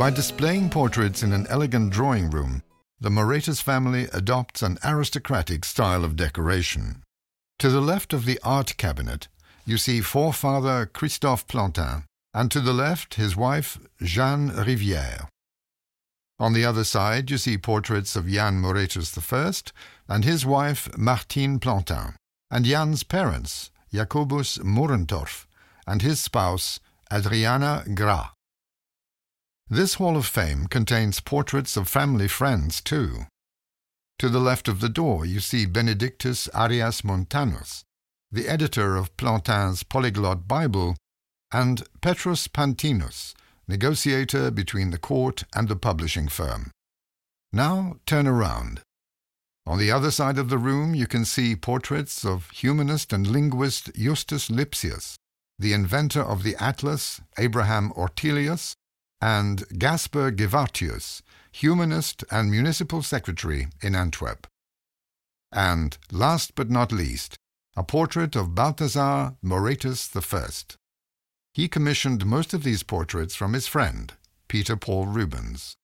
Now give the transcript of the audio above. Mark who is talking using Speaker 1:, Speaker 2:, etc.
Speaker 1: By displaying portraits in an elegant drawing room, the Moretus family adopts an aristocratic style of decoration. To the left of the art cabinet, you see forefather Christophe Plantin, and to the left his wife Jeanne Rivière. On the other side, you see portraits of Jan Moretus I and his wife Martine Plantin, and Jan's parents, Jacobus Moerentorf, and his spouse, Adriana Gra. This Hall of Fame contains portraits of family friends, too. To the left of the door, you see Benedictus Arias Montanus, the editor of Plantin's Polyglot Bible, and Petrus Pantinus, negotiator between the court and the publishing firm. Now turn around. On the other side of the room, you can see portraits of humanist and linguist Justus Lipsius, the inventor of the Atlas, Abraham Ortelius, and Gaspar Gevartius, humanist and municipal secretary in Antwerp. And, last but not least, a portrait of Balthazar Moretus I. He commissioned most of these portraits from his friend, Peter Paul Rubens.